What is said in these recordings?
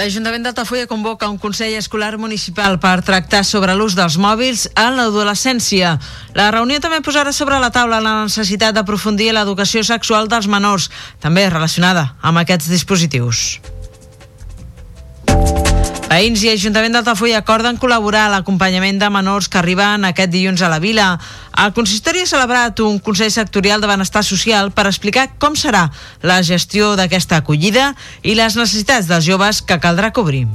L'Ajuntament d'Altafulla convoca un Consell Escolar Municipal per tractar sobre l'ús dels mòbils en l'adolescència. La reunió també posarà sobre la taula la necessitat d'aprofundir l'educació sexual dels menors, també relacionada amb aquests dispositius. Veïns i Ajuntament d'Altafulla acorden col·laborar a l'acompanyament de menors que arriben aquest dilluns a la vila. El consistori ha celebrat un Consell Sectorial de Benestar Social per explicar com serà la gestió d'aquesta acollida i les necessitats dels joves que caldrà cobrir.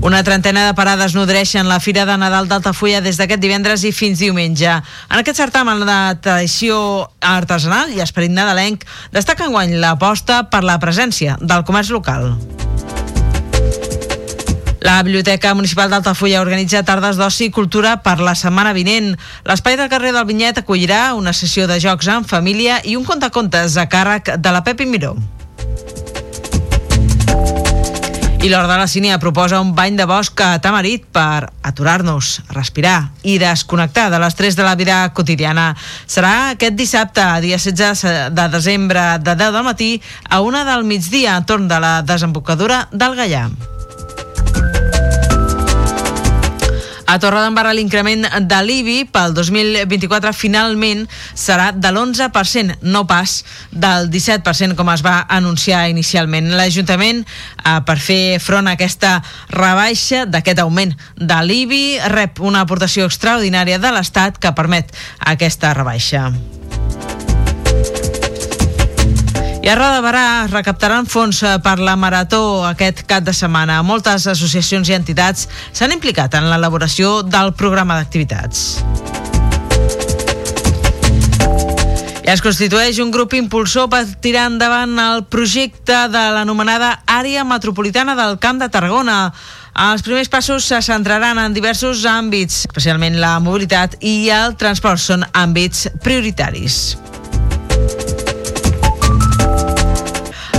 Una trentena de parades nodreixen la Fira de Nadal d'Altafulla des d'aquest divendres i fins diumenge. En aquest certamen de tradició artesanal i esperit nadalenc destaca enguany l'aposta per la presència del comerç local. La Biblioteca Municipal d'Altafulla organitza tardes d'oci i cultura per la setmana vinent. L'espai del carrer del Vinyet acollirà una sessió de jocs en família i un contacontes a càrrec de la Pepi Miró. I l'Hora de la Sínia proposa un bany de bosc a Tamarit per aturar-nos, respirar i desconnectar de l'estrès de la vida quotidiana. Serà aquest dissabte, dia 16 de desembre, de 10 del matí a una del migdia, entorn de la desembocadura del Gallà. A Torredembarra l'increment de l'IBI pel 2024 finalment serà de l'11%, no pas del 17% com es va anunciar inicialment. L'Ajuntament, eh, per fer front a aquesta rebaixa d'aquest augment de l'IBI, rep una aportació extraordinària de l'Estat que permet aquesta rebaixa. I a Roda de Barà recaptaran fons eh, per la Marató aquest cap de setmana. Moltes associacions i entitats s'han implicat en l'elaboració del programa d'activitats. I es constitueix un grup impulsor per tirar endavant el projecte de l'anomenada Àrea Metropolitana del Camp de Tarragona. Els primers passos se centraran en diversos àmbits, especialment la mobilitat i el transport són àmbits prioritaris.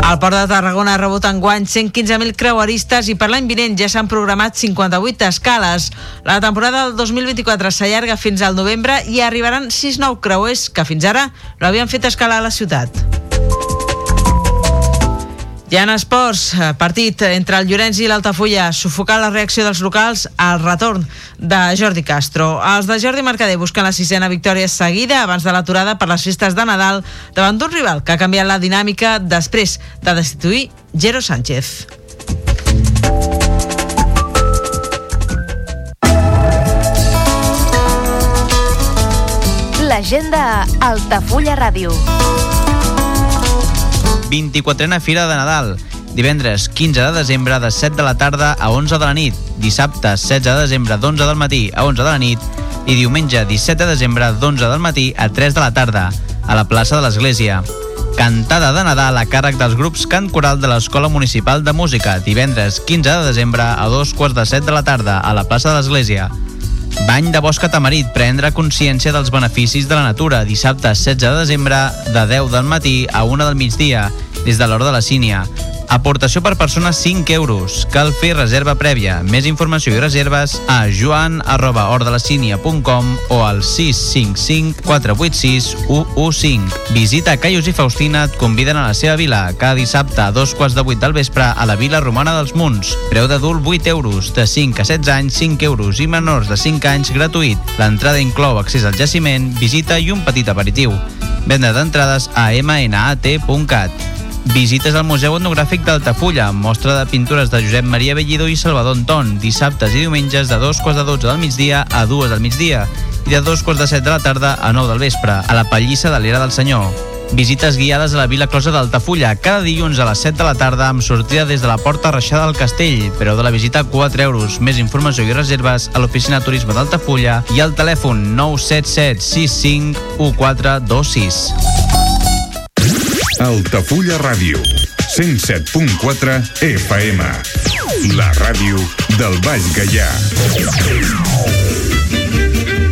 El Port de Tarragona ha rebut enguany 115.000 creueristes i per l'any vinent ja s'han programat 58 escales. La temporada del 2024 s'allarga fins al novembre i arribaran 6 nous creuers que fins ara no havien fet escala a la ciutat. Ja en esports, eh, partit entre el Llorenç i l'Altafulla, sufocar la reacció dels locals al retorn de Jordi Castro. Els de Jordi Mercader busquen la sisena victòria seguida abans de l'aturada per les festes de Nadal davant d'un rival que ha canviat la dinàmica després de destituir Jero Sánchez. L'agenda Altafulla Ràdio. 24a Fira de Nadal. Divendres 15 de desembre de 7 de la tarda a 11 de la nit. Dissabte 16 de desembre d'11 del matí a 11 de la nit. I diumenge 17 de desembre d'11 del matí a 3 de la tarda a la plaça de l'Església. Cantada de Nadal a càrrec dels grups Cant Coral de l'Escola Municipal de Música, divendres 15 de desembre a dos quarts de set de la tarda a la plaça de l'Església. Bany de bosc a Tamarit, prendre consciència dels beneficis de la natura, dissabte 16 de desembre de 10 del matí a 1 del migdia, des de l'hora de la sínia. Aportació per persona 5 euros. Cal fer reserva prèvia. Més informació i reserves a joan o al 655 486 115. Visita Caius i Faustina et conviden a la seva vila cada dissabte a dos quarts de vuit del vespre a la Vila Romana dels Munts. Preu d'adult 8 euros, de 5 a 16 anys 5 euros i menors de 5 anys gratuït. L'entrada inclou accés al jaciment, visita i un petit aperitiu. Venda d'entrades a mnat.cat. Visites al Museu Etnogràfic d'Altafulla, mostra de pintures de Josep Maria Bellido i Salvador Anton, dissabtes i diumenges de dos quarts de 12 del migdia a dues del migdia i de dos quarts de set de la tarda a 9 del vespre, a la Pallissa de l'Era del Senyor. Visites guiades a la Vila Closa d'Altafulla, cada dilluns a les 7 de la tarda amb sortida des de la Porta Reixada del Castell. Preu de la visita 4 euros. Més informació i reserves a l'Oficina Turisme d'Altafulla i al telèfon 977 65 1426. Altafulla Ràdio, 107.4 FM. La ràdio del Baix Gaià.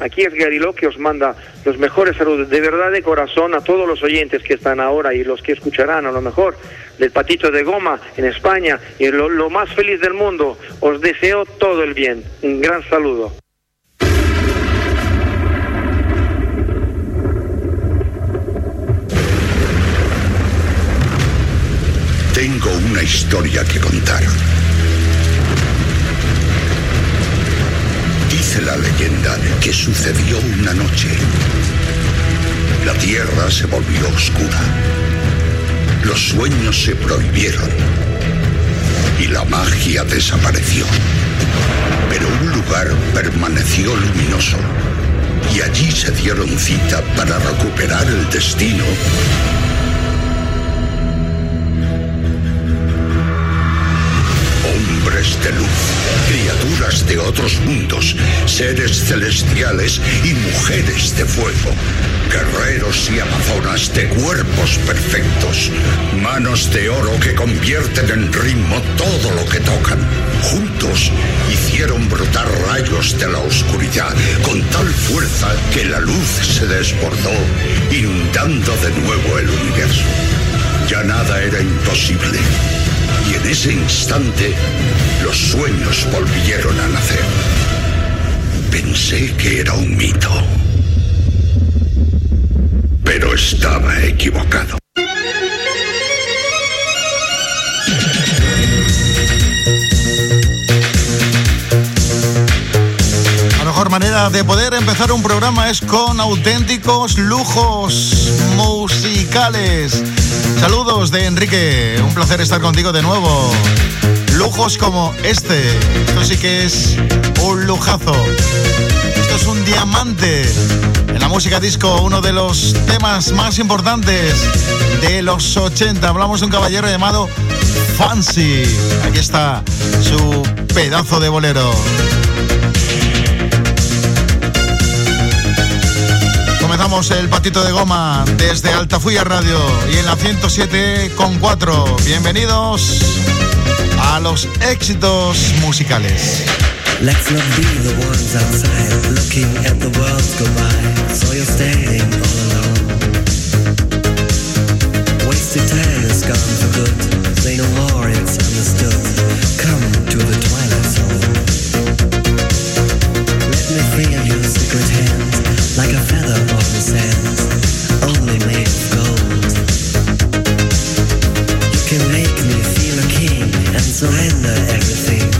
Aquí es Gariló que os manda los mejores saludos, de verdad de corazón a todos los oyentes que están ahora y los que escucharán a lo mejor del patito de goma en España y lo, lo más feliz del mundo. Os deseo todo el bien. Un gran saludo. Tengo una historia que contar. Dice la leyenda que sucedió una noche. La tierra se volvió oscura. Los sueños se prohibieron. Y la magia desapareció. Pero un lugar permaneció luminoso. Y allí se dieron cita para recuperar el destino criaturas de otros mundos, seres celestiales y mujeres de fuego, guerreros y amazonas de cuerpos perfectos, manos de oro que convierten en ritmo todo lo que tocan. Juntos hicieron brotar rayos de la oscuridad con tal fuerza que la luz se desbordó, inundando de nuevo el universo. Ya nada era imposible. Y en ese instante, los sueños volvieron a nacer. Pensé que era un mito. Pero estaba equivocado. La mejor manera de poder empezar un programa es con auténticos lujos musicales. Saludos de Enrique, un placer estar contigo de nuevo. Lujos como este, esto sí que es un lujazo. Esto es un diamante en la música disco, uno de los temas más importantes de los 80. Hablamos de un caballero llamado Fancy. Aquí está su pedazo de bolero. Comenzamos el patito de goma desde Altafulla Radio y en la 107.4. Bienvenidos a los éxitos musicales. Let's not be the ones outside looking at the world go by. So you're standing all alone. Wasted time is gone for good. Say no more, it's understood. Come to the twilight zone. Let me free of your secret hands, like a feather on the sands, only made of gold. You can make me feel a king and surrender everything.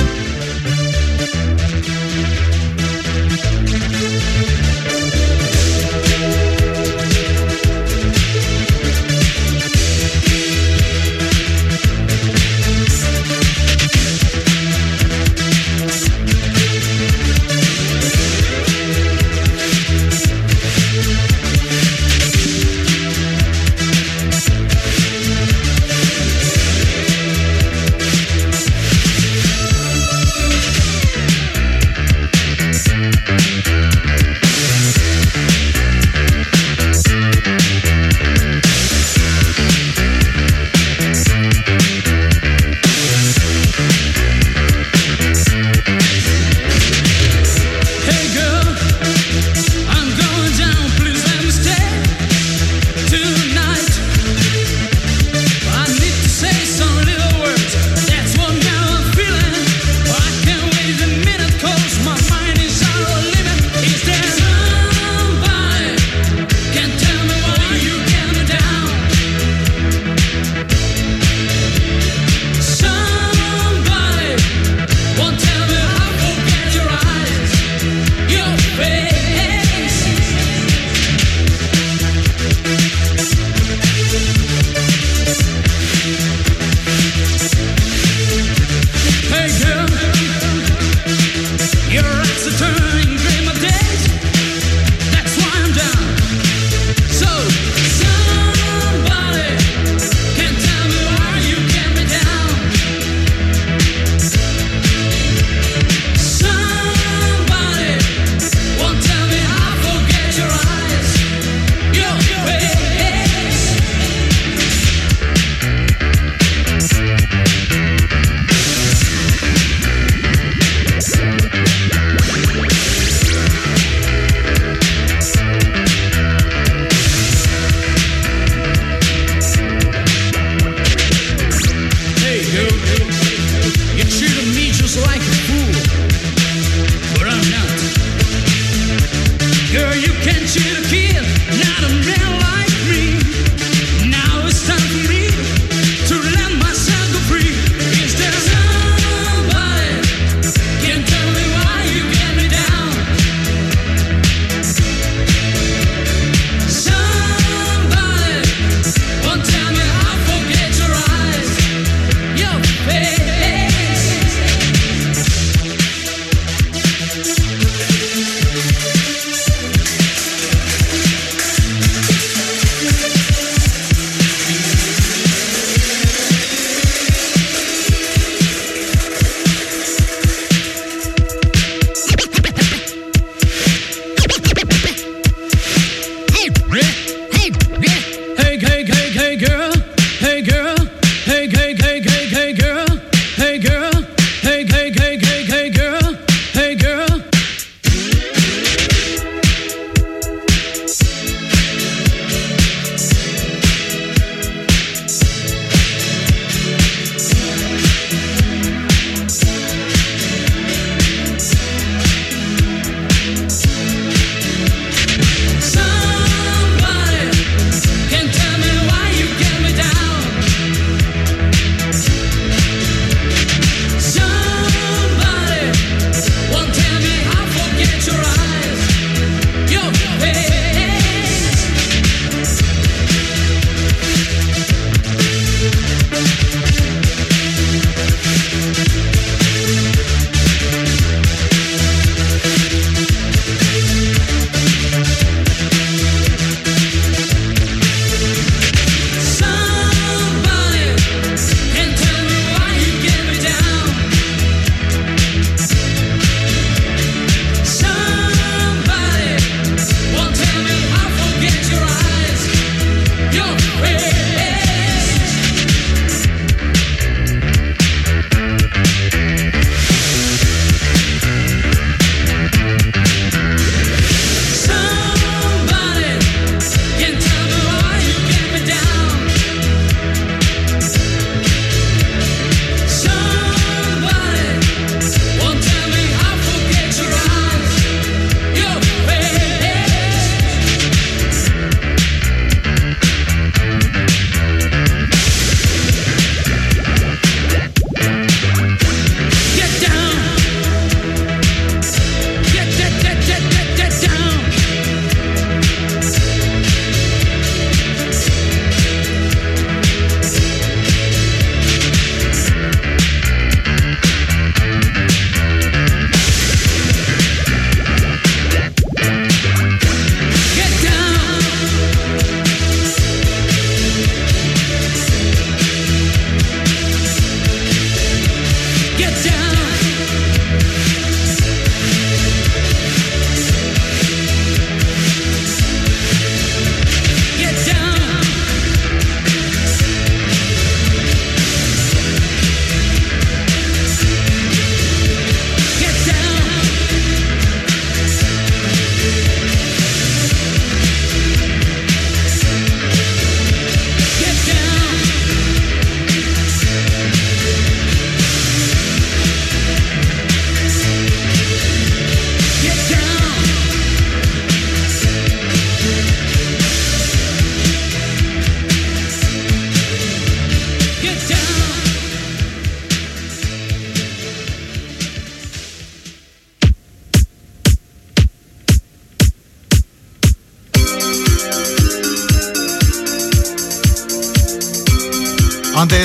to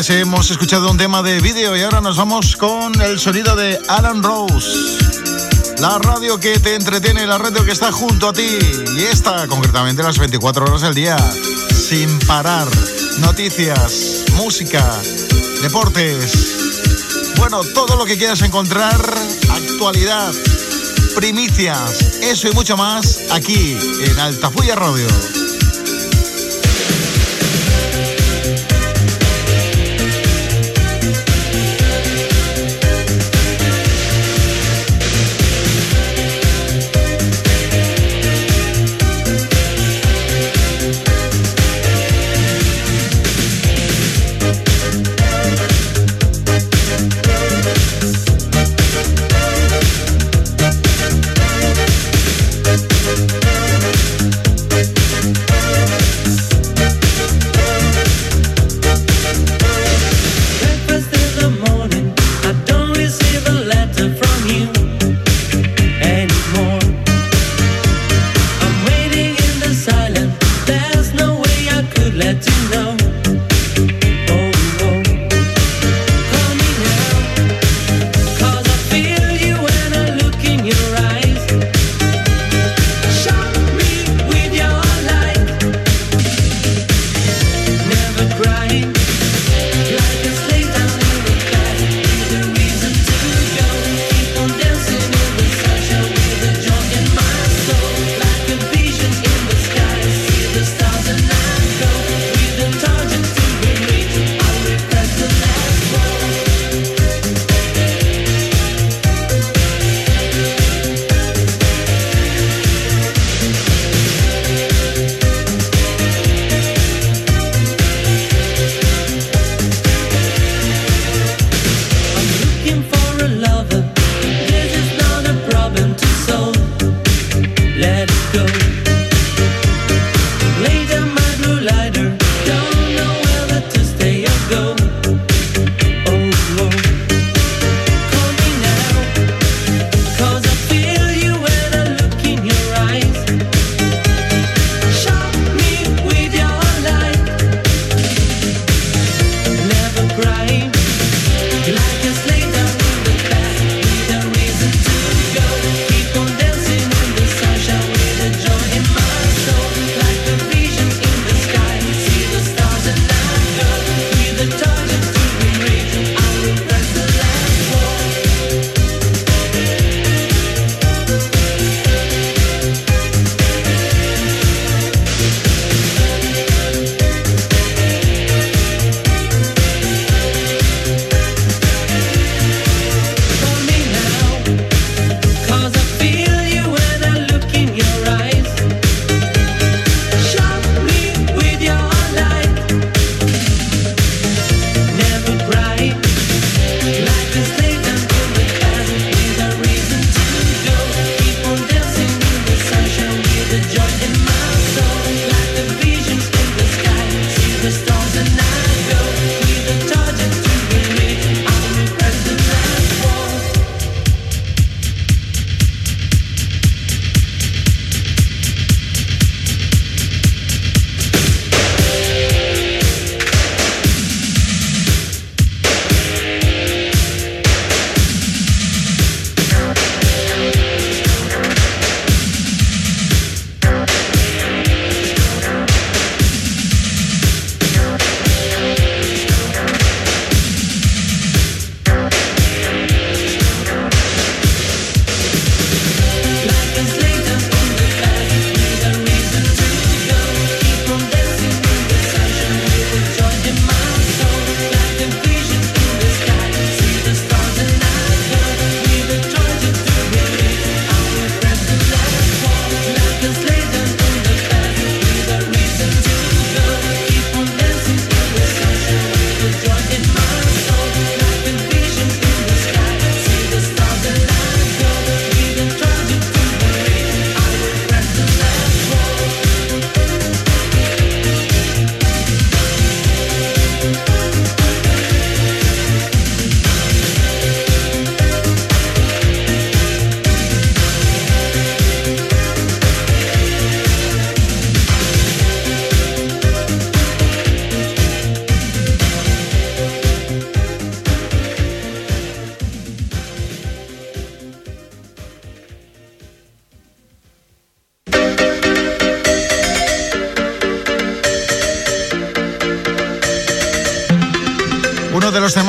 Antes hemos escuchado un tema de vídeo y ahora nos vamos con el sonido de Alan Rose. La radio que te entretiene, la radio que está junto a ti. Y esta, concretamente, las 24 horas del día. Sin parar. Noticias, música, deportes. Bueno, todo lo que quieras encontrar, actualidad, primicias, eso y mucho más aquí en Altafulla Radio.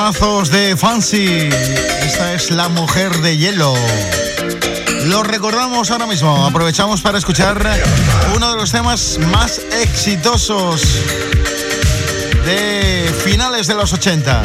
temazos de Fancy. Esta es la mujer de hielo. Lo recordamos ahora mismo. Aprovechamos para escuchar uno de los temas más exitosos de finales de los 80.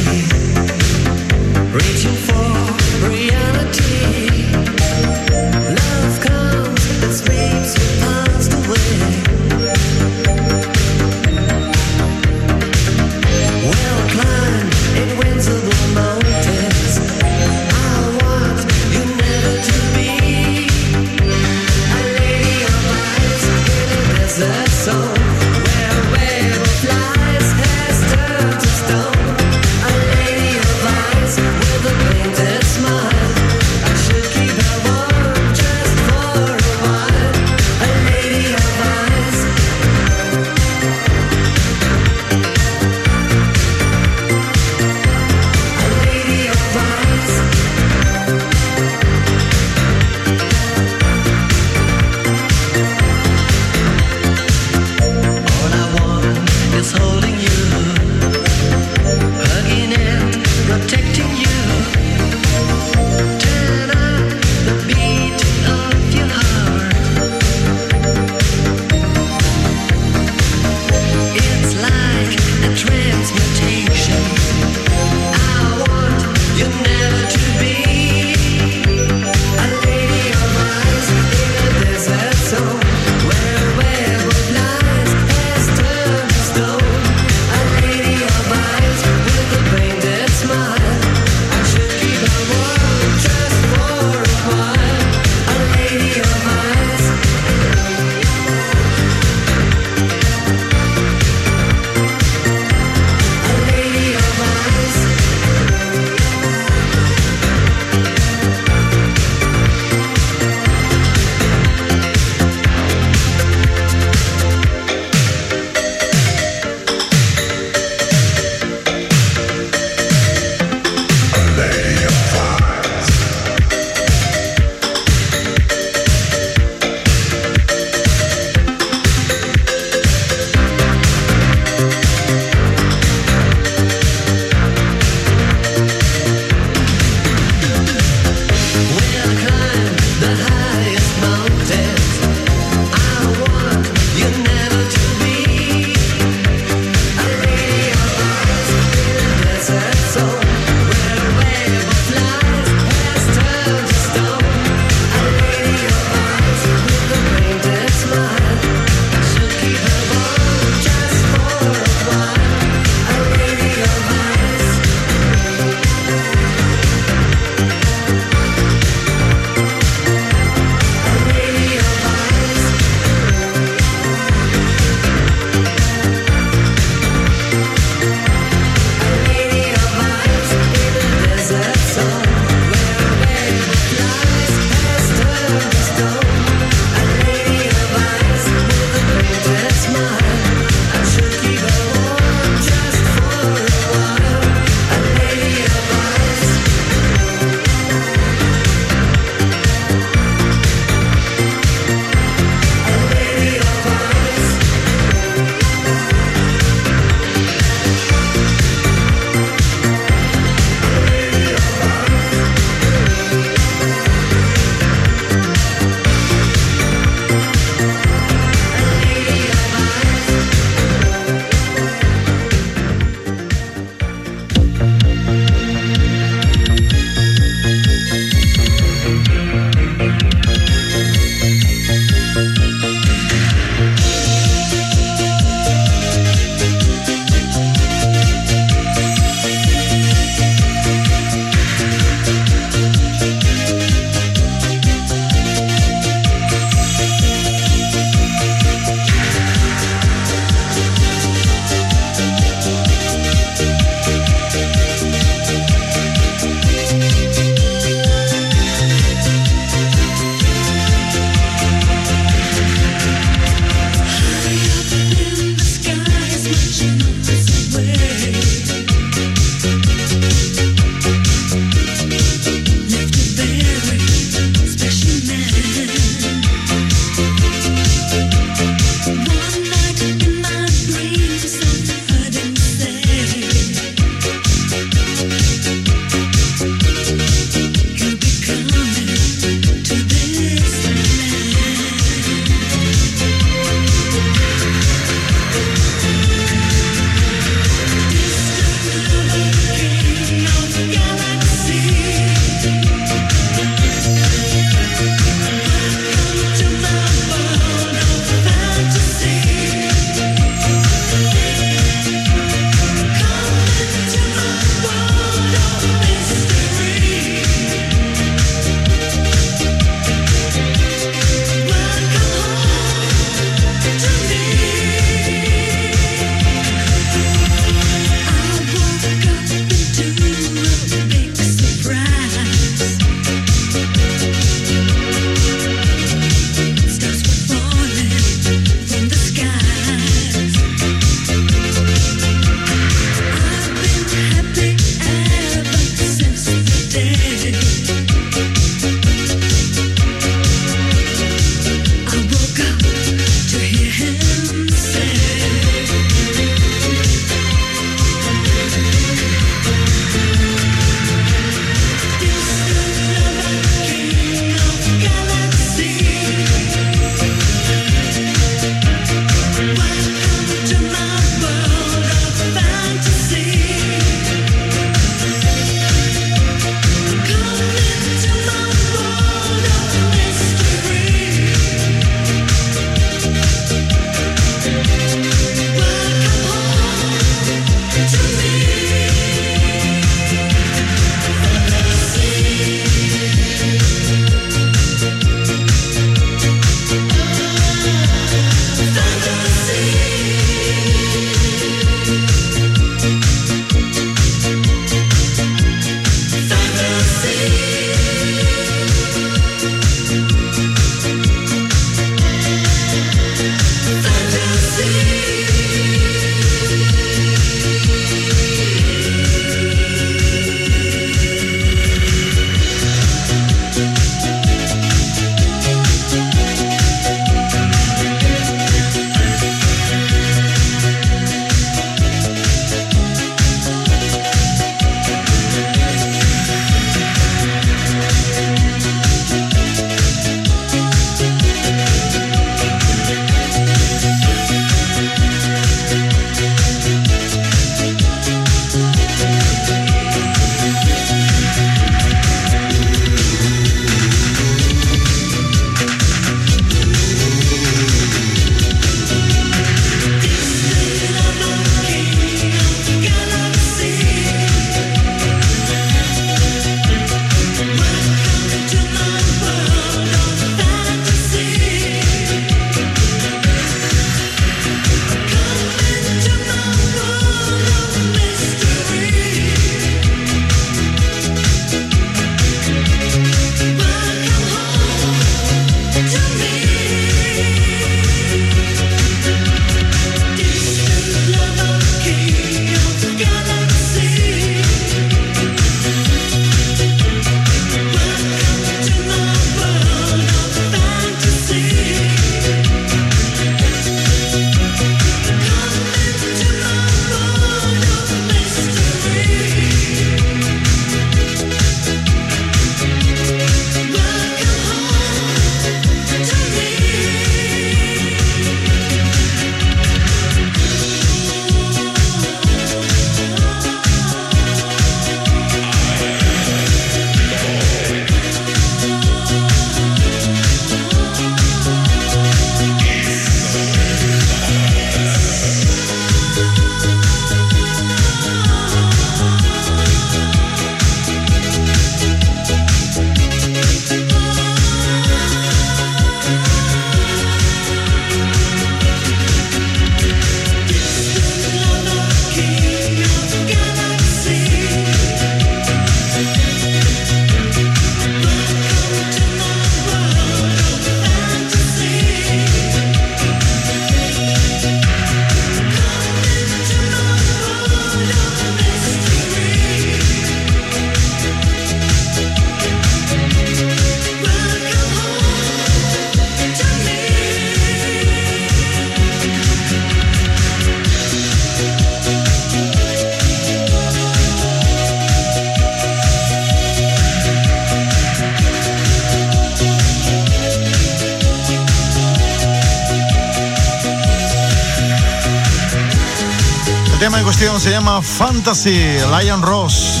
Se llama Fantasy, Lion Ross.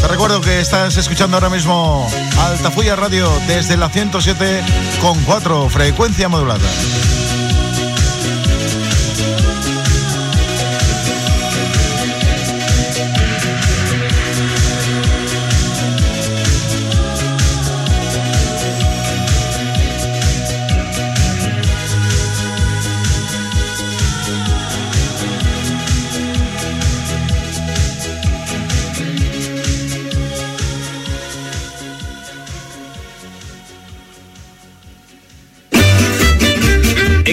Te recuerdo que estás escuchando ahora mismo Altafulla Radio desde la 107.4 frecuencia modulada.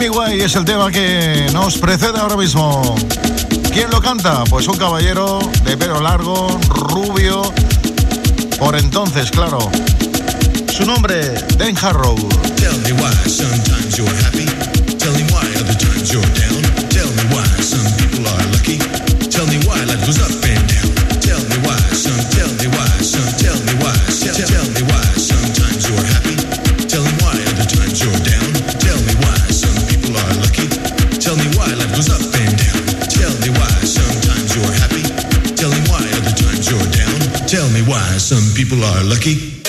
Me es el tema que nos precede ahora mismo. ¿Quién lo canta? Pues un caballero de pelo largo, rubio, por entonces, claro. Su nombre, Dan Harrow. Tell me why sometimes you're happy. Tell me why other times you're down. Tell me why some people are lucky. Tell me why life goes up people are lucky.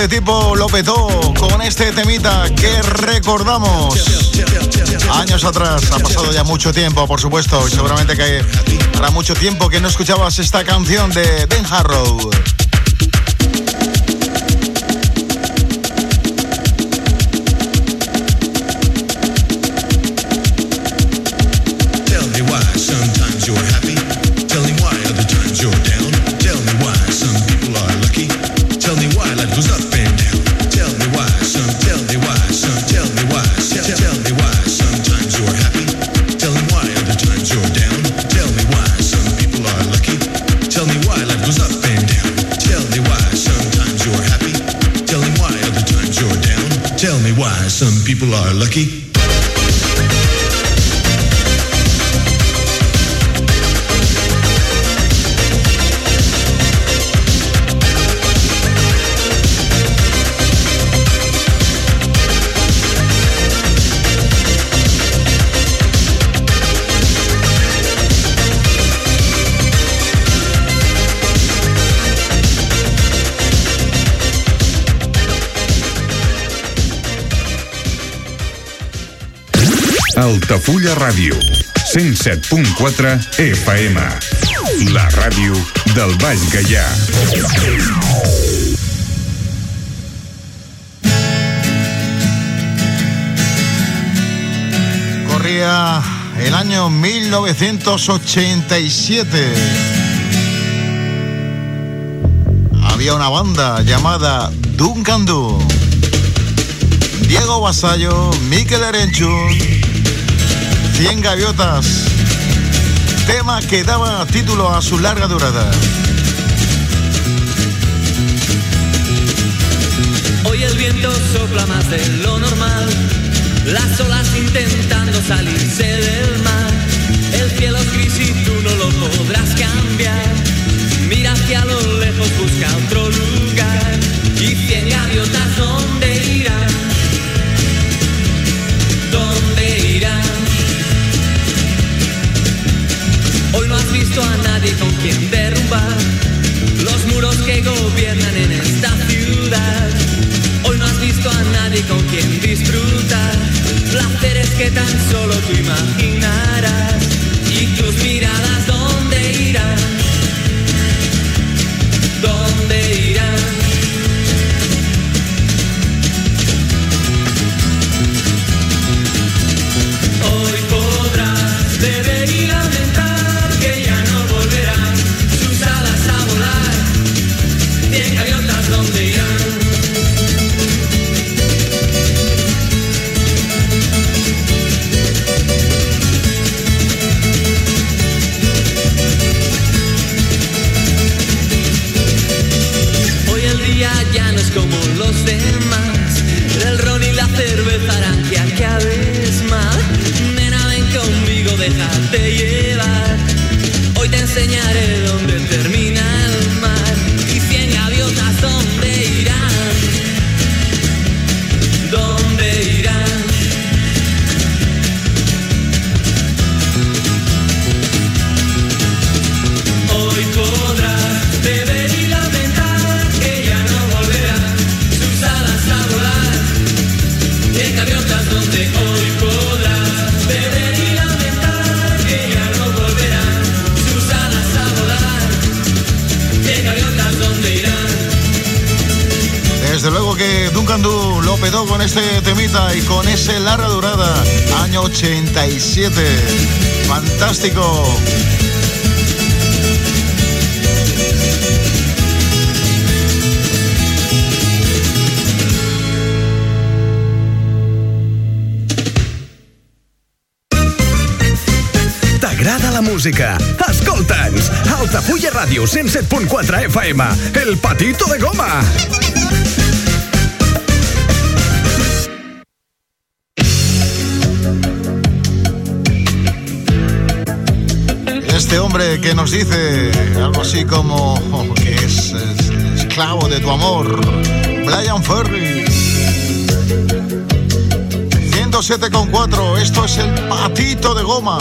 este tipo lo petó con este temita que recordamos años atrás. Ha pasado ya mucho tiempo, por supuesto, y seguramente que hará mucho tiempo que no escuchabas esta canción de Ben Harrow. Radio Ràdio, 107.4 FM. La ràdio del Baix Gaià. Corría el año 1987. Había una banda llamada Duncan Diego Basallo, Miquel Erenchun, 100 gaviotas. Tema que daba título a su larga durada. Hoy el viento sopla más de lo normal. Las olas intentando salirse del mar. El cielo es gris y tú no lo podrás cambiar. Mira hacia lo lejos, busca otro lugar. Y cien gaviotas donde has visto a nadie con quien derrumbar los muros que gobiernan en esta ciudad. Hoy no has visto a nadie con quien disfrutar placeres que tan solo tú imaginarás y tus miradas. 87. Fantástico. T'agrada la música? Escolta'ns! Altafulla Ràdio 107.4 FM, El Patito de Goma! Este hombre que nos dice algo así como oh, que es, es esclavo de tu amor, Brian Ferry. 107,4, esto es el patito de goma.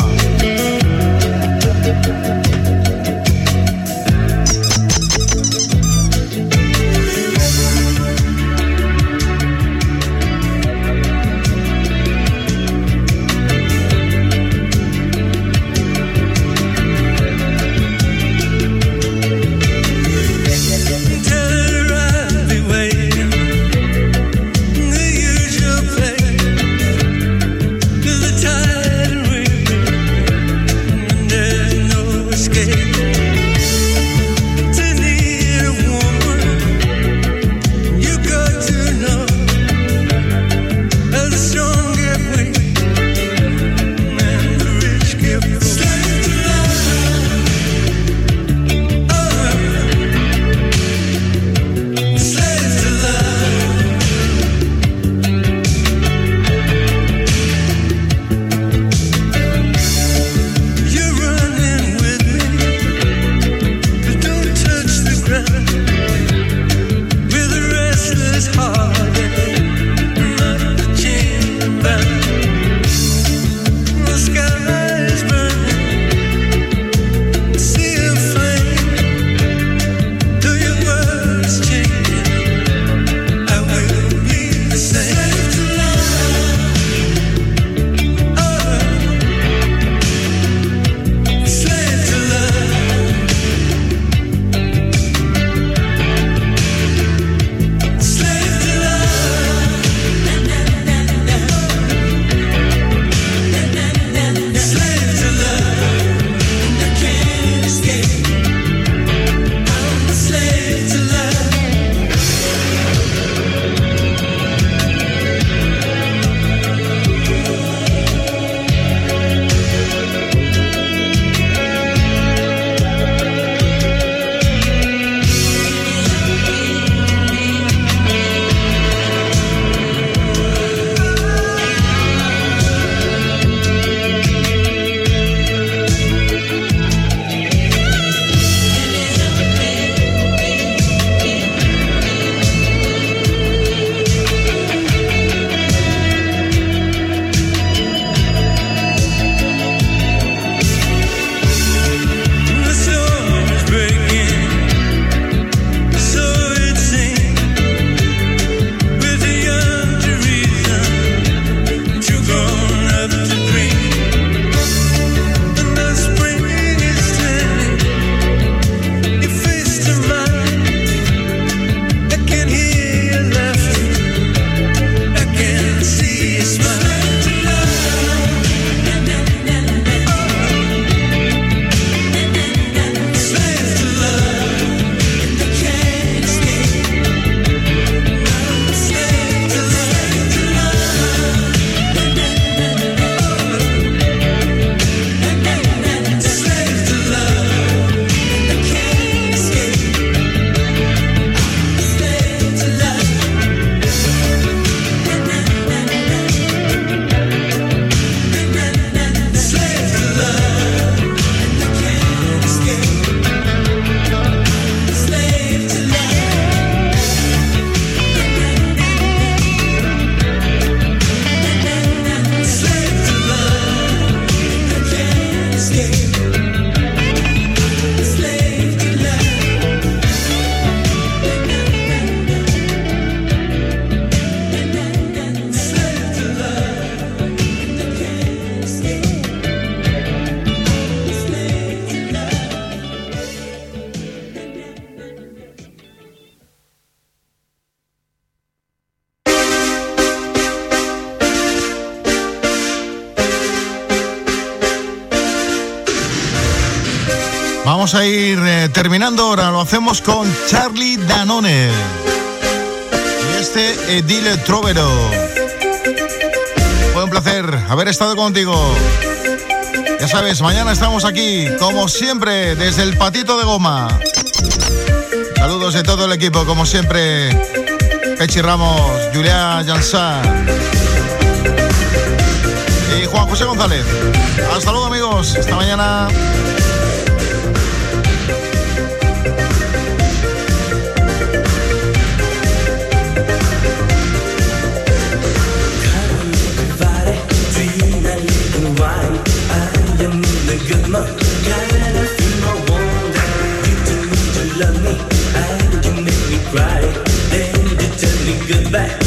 Vamos a ir eh, terminando ahora, lo hacemos con Charlie Danone. Y este Edile Trovero. Fue un placer haber estado contigo. Ya sabes, mañana estamos aquí, como siempre, desde el patito de goma. Saludos de todo el equipo, como siempre. Pechi Ramos, Julia Jansán y Juan José González. Hasta luego, amigos. Hasta mañana. Goodbye.